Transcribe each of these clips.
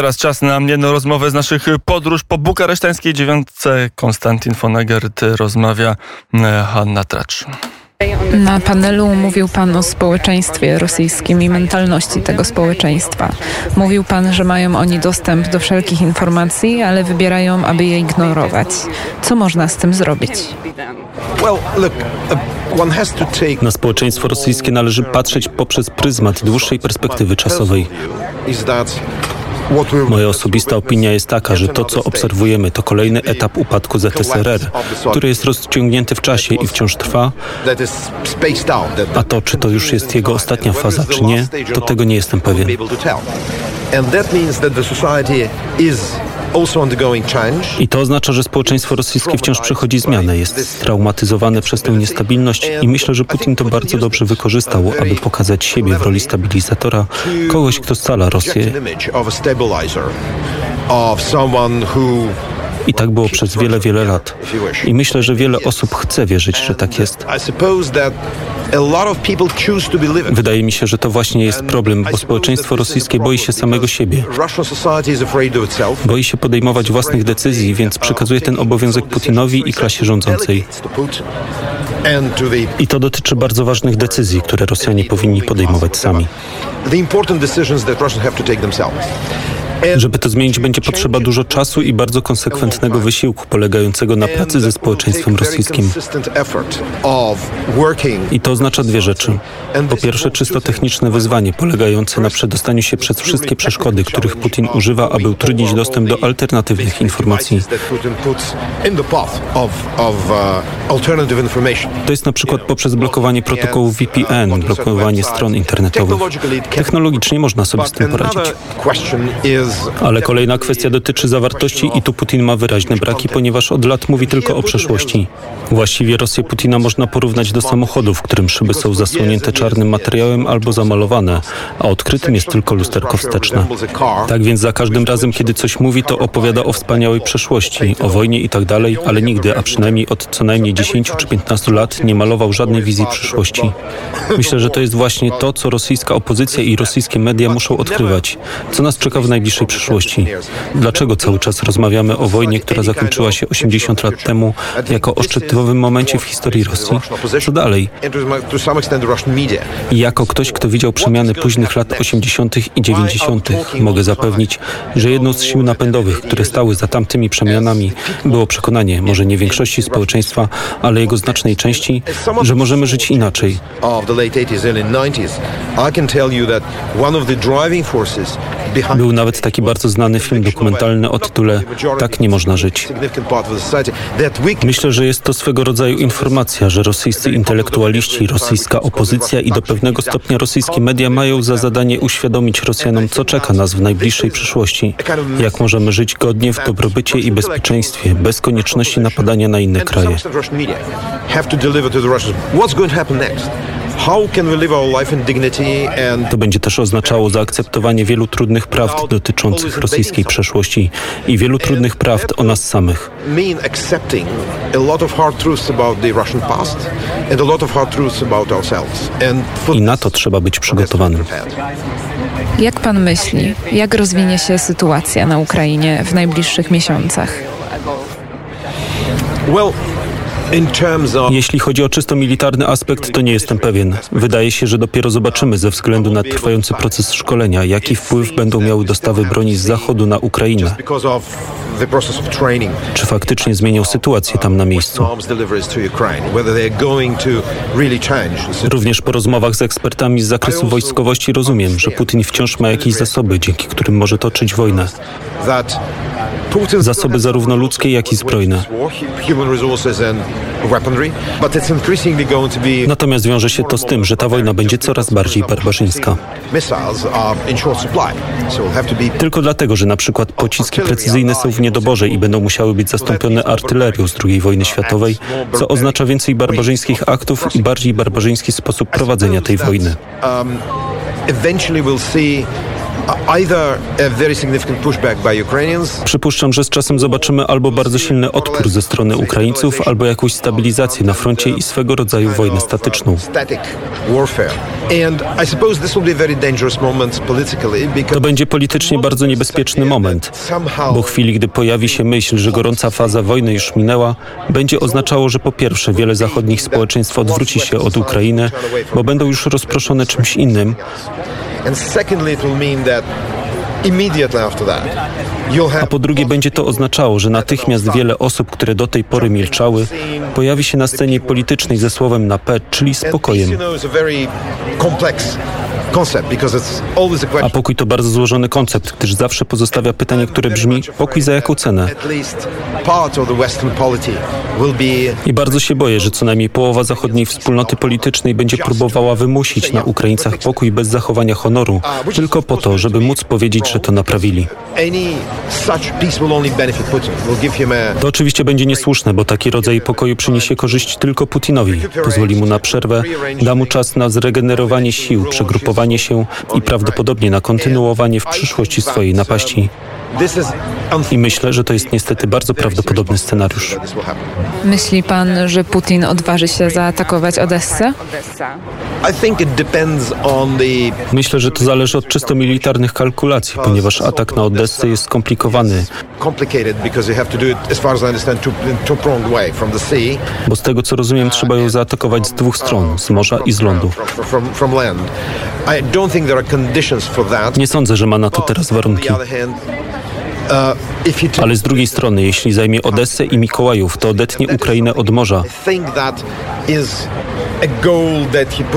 Teraz czas na jedną rozmowę z naszych podróż po bukaresztańskiej dziewiątce. Konstantin Fonegert rozmawia e, Hanna Tracz. Na panelu mówił Pan o społeczeństwie rosyjskim i mentalności tego społeczeństwa. Mówił Pan, że mają oni dostęp do wszelkich informacji, ale wybierają, aby je ignorować. Co można z tym zrobić? Na społeczeństwo rosyjskie należy patrzeć poprzez pryzmat dłuższej perspektywy czasowej. Moja osobista opinia jest taka, że to, co obserwujemy, to kolejny etap upadku ZSRR, który jest rozciągnięty w czasie i wciąż trwa, a to, czy to już jest jego ostatnia faza, czy nie, to tego nie jestem pewien. I to oznacza, że społeczeństwo rosyjskie wciąż przechodzi zmianę, jest straumatyzowane przez tę niestabilność i myślę, że Putin to bardzo dobrze wykorzystał, aby pokazać siebie w roli stabilizatora, kogoś, kto scala Rosję. I tak było przez wiele, wiele lat. I myślę, że wiele osób chce wierzyć, że tak jest. Wydaje mi się, że to właśnie jest problem, bo społeczeństwo rosyjskie boi się samego siebie. Boi się podejmować własnych decyzji, więc przekazuje ten obowiązek Putinowi i klasie rządzącej. I to dotyczy bardzo ważnych decyzji, które Rosjanie powinni podejmować sami. Żeby to zmienić, będzie potrzeba dużo czasu i bardzo konsekwentnego wysiłku polegającego na pracy ze społeczeństwem rosyjskim. I to oznacza dwie rzeczy. Po pierwsze, czysto techniczne wyzwanie polegające na przedostaniu się przez wszystkie przeszkody, których Putin używa, aby utrudnić dostęp do alternatywnych informacji. To jest na przykład poprzez blokowanie protokołów VPN, blokowanie stron internetowych. Technologicznie można sobie z tym poradzić. Ale kolejna kwestia dotyczy zawartości i tu Putin ma wyraźne braki, ponieważ od lat mówi tylko o przeszłości. Właściwie Rosję Putina można porównać do samochodu, w którym szyby są zasłonięte czarnym materiałem albo zamalowane, a odkrytym jest tylko lusterko wsteczne. Tak więc za każdym razem, kiedy coś mówi, to opowiada o wspaniałej przeszłości, o wojnie i tak dalej, ale nigdy, a przynajmniej od co najmniej 10 czy 15 lat nie malował żadnej wizji przyszłości. Myślę, że to jest właśnie to, co rosyjska opozycja i rosyjskie media muszą odkrywać. Co nas czeka w najbliższej przyszłości? Dlaczego cały czas rozmawiamy o wojnie, która zakończyła się 80 lat temu jako o szczytowym momencie w historii Rosji? Co dalej? Jako ktoś, kto widział przemiany późnych lat 80. i 90., mogę zapewnić, że jedną z sił napędowych, które stały za tamtymi przemianami, było przekonanie, może nie większości społeczeństwa, ale jego znacznej części, że możemy żyć inaczej. Był nawet taki bardzo znany film dokumentalny o tytule Tak nie można żyć. Myślę, że jest to swego rodzaju informacja, że rosyjscy intelektualiści, rosyjska opozycja i do pewnego stopnia rosyjskie media mają za zadanie uświadomić Rosjanom, co czeka nas w najbliższej przyszłości. Jak możemy żyć godnie w dobrobycie i bezpieczeństwie, bez konieczności napadania na inne kraje. To będzie też oznaczało zaakceptowanie wielu trudnych prawd dotyczących rosyjskiej przeszłości i wielu trudnych prawd o nas samych. I na to trzeba być przygotowanym. Jak pan myśli, jak rozwinie się sytuacja na Ukrainie w najbliższych miesiącach? Jeśli chodzi o czysto militarny aspekt, to nie jestem pewien. Wydaje się, że dopiero zobaczymy ze względu na trwający proces szkolenia, jaki wpływ będą miały dostawy broni z zachodu na Ukrainę. Czy faktycznie zmienią sytuację tam na miejscu? Również po rozmowach z ekspertami z zakresu wojskowości rozumiem, że Putin wciąż ma jakieś zasoby, dzięki którym może toczyć wojnę. Zasoby zarówno ludzkie, jak i zbrojne. Natomiast wiąże się to z tym, że ta wojna będzie coraz bardziej barbarzyńska. Tylko dlatego, że na przykład pociski precyzyjne są w niedoborze i będą musiały być zastąpione artylerią z II wojny światowej, co oznacza więcej barbarzyńskich aktów i bardziej barbarzyński sposób prowadzenia tej wojny. Przypuszczam, że z czasem zobaczymy albo bardzo silny odpór ze strony Ukraińców, albo jakąś stabilizację na froncie i swego rodzaju wojnę statyczną. To będzie politycznie bardzo niebezpieczny moment, bo chwili, gdy pojawi się myśl, że gorąca faza wojny już minęła, będzie oznaczało, że po pierwsze wiele zachodnich społeczeństw odwróci się od Ukrainy, bo będą już rozproszone czymś innym, immediately after that. A po drugie będzie to oznaczało, że natychmiast wiele osób, które do tej pory milczały, pojawi się na scenie politycznej ze słowem na P, czyli spokojem. A pokój to bardzo złożony koncept, gdyż zawsze pozostawia pytanie, które brzmi pokój za jaką cenę? I bardzo się boję, że co najmniej połowa zachodniej wspólnoty politycznej będzie próbowała wymusić na Ukraińcach pokój bez zachowania honoru, tylko po to, żeby móc powiedzieć, że to naprawili. To oczywiście będzie niesłuszne, bo taki rodzaj pokoju przyniesie korzyść tylko Putinowi. Pozwoli mu na przerwę, da mu czas na zregenerowanie sił, przegrupowanie się i prawdopodobnie na kontynuowanie w przyszłości swojej napaści. I myślę, że to jest niestety bardzo prawdopodobny scenariusz. Myśli pan, że Putin odważy się zaatakować Odessę? Myślę, że to zależy od czysto militarnych kalkulacji, ponieważ atak na Odessę jest skomplikowany. Bo z tego co rozumiem, trzeba ją zaatakować z dwóch stron, z morza i z lądu. Nie sądzę, że ma na to teraz warunki. Ale z drugiej strony, jeśli zajmie Odessę i Mikołajów, to odetnie Ukrainę od morza.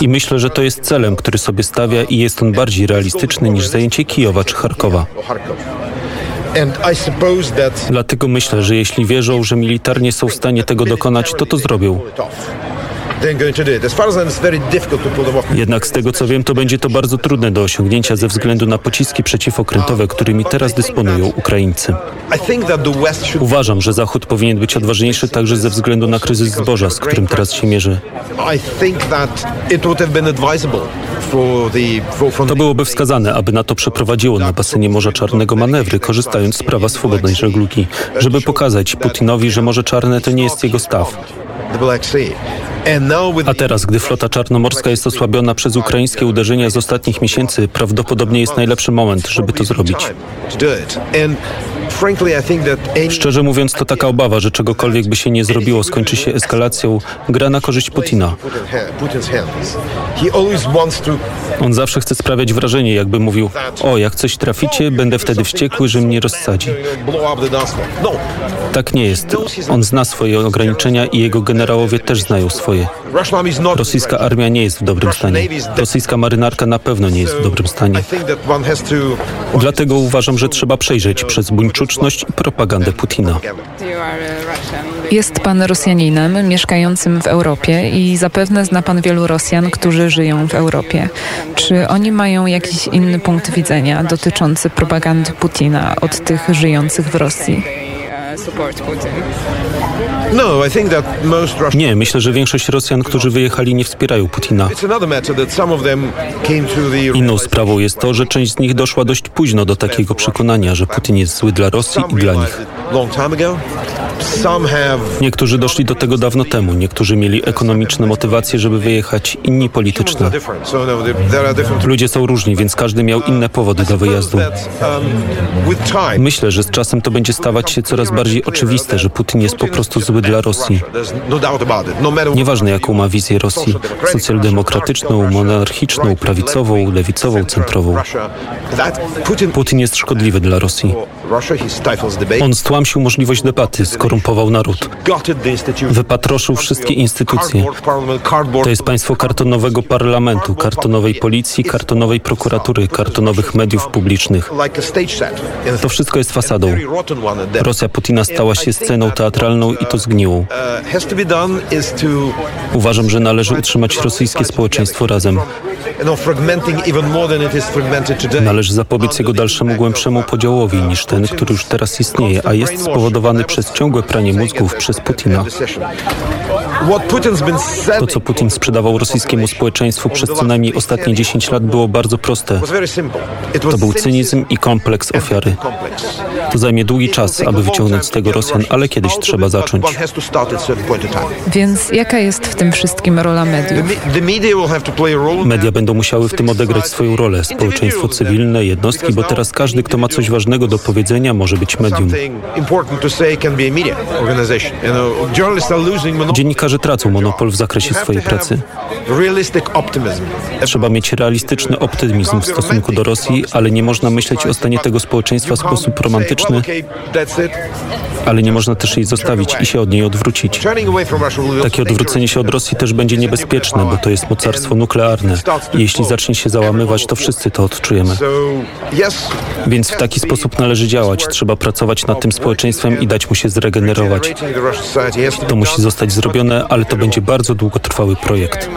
I myślę, że to jest celem, który sobie stawia i jest on bardziej realistyczny niż zajęcie Kijowa czy Charkowa. Dlatego myślę, że jeśli wierzą, że militarnie są w stanie tego dokonać, to to zrobią. Jednak z tego co wiem, to będzie to bardzo trudne do osiągnięcia ze względu na pociski przeciwokrętowe, którymi teraz dysponują Ukraińcy. Uważam, że Zachód powinien być odważniejszy także ze względu na kryzys zboża, z którym teraz się mierzy. To byłoby wskazane, aby NATO przeprowadziło na basenie Morza Czarnego manewry, korzystając z prawa swobodnej żeglugi, żeby pokazać Putinowi, że Morze Czarne to nie jest jego staw. A teraz, gdy flota czarnomorska jest osłabiona przez ukraińskie uderzenia z ostatnich miesięcy, prawdopodobnie jest najlepszy moment, żeby to zrobić. Szczerze mówiąc, to taka obawa, że czegokolwiek by się nie zrobiło, skończy się eskalacją, gra na korzyść Putina. On zawsze chce sprawiać wrażenie, jakby mówił, o, jak coś traficie, będę wtedy wściekły, że mnie rozsadzi. Tak nie jest. On zna swoje ograniczenia i jego generałowie też znają swoje. Rosyjska armia nie jest w dobrym stanie. Rosyjska marynarka na pewno nie jest w dobrym stanie. Dlatego uważam, że trzeba przejrzeć przez buńczuczność i propagandę Putina. Jest pan Rosjaninem mieszkającym w Europie i zapewne zna pan wielu Rosjan, którzy żyją w Europie. Czy oni mają jakiś inny punkt widzenia dotyczący propagandy Putina od tych żyjących w Rosji? No, nie, myślę, że większość Rosjan, którzy wyjechali, nie wspierają Putina. Inną sprawą jest to, że część z nich doszła dość późno do takiego przekonania, że Putin jest zły dla Rosji i dla nich. Niektórzy doszli do tego dawno temu, niektórzy mieli ekonomiczne motywacje, żeby wyjechać, inni polityczne. Ludzie są różni, więc każdy miał inne powody do wyjazdu. Myślę, że z czasem to będzie stawać się coraz bardziej oczywiste, że Putin jest po prostu zły dla Rosji. Nieważne jaką ma wizję Rosji, socjaldemokratyczną, monarchiczną, prawicową, lewicową, centrową. Putin jest szkodliwy dla Rosji. On stłamsił możliwość debaty, skorumpował naród. Wypatroszył wszystkie instytucje. To jest państwo kartonowego parlamentu, kartonowej policji, kartonowej prokuratury, kartonowych mediów publicznych. To wszystko jest fasadą. Rosja Putina stała się sceną teatralną i to zgniłą. Uważam, że należy utrzymać rosyjskie społeczeństwo razem. Należy zapobiec jego dalszemu głębszemu podziałowi niż ten, który już teraz istnieje, a jest spowodowany przez ciągłe pranie mózgów przez Putina. To, co Putin sprzedawał rosyjskiemu społeczeństwu przez co najmniej ostatnie 10 lat było bardzo proste. To był cynizm i kompleks ofiary. To zajmie długi czas, aby wyciągnąć z tego Rosjan, ale kiedyś trzeba zacząć. Więc jaka jest w tym wszystkim rola mediów? Media będą musiały w tym odegrać swoją rolę. Społeczeństwo cywilne, jednostki, bo teraz każdy, kto ma coś ważnego do powiedzenia, może być medium. Dziennikarze tracą monopol w zakresie swojej pracy. Trzeba mieć realistyczny optymizm w stosunku do Rosji, ale nie można myśleć o stanie tego społeczeństwa w sposób romantyczny, ale nie można też jej zostawić i się od niej odwrócić. Takie odwrócenie się od Rosji też będzie niebezpieczne, bo to jest mocarstwo nuklearne. I jeśli zacznie się załamywać, to wszyscy to odczujemy. Więc w taki sposób należy działać. Trzeba pracować nad tym społeczeństwem i dać mu się zregenerować. To musi zostać zrobione, ale to będzie bardzo długotrwały projekt.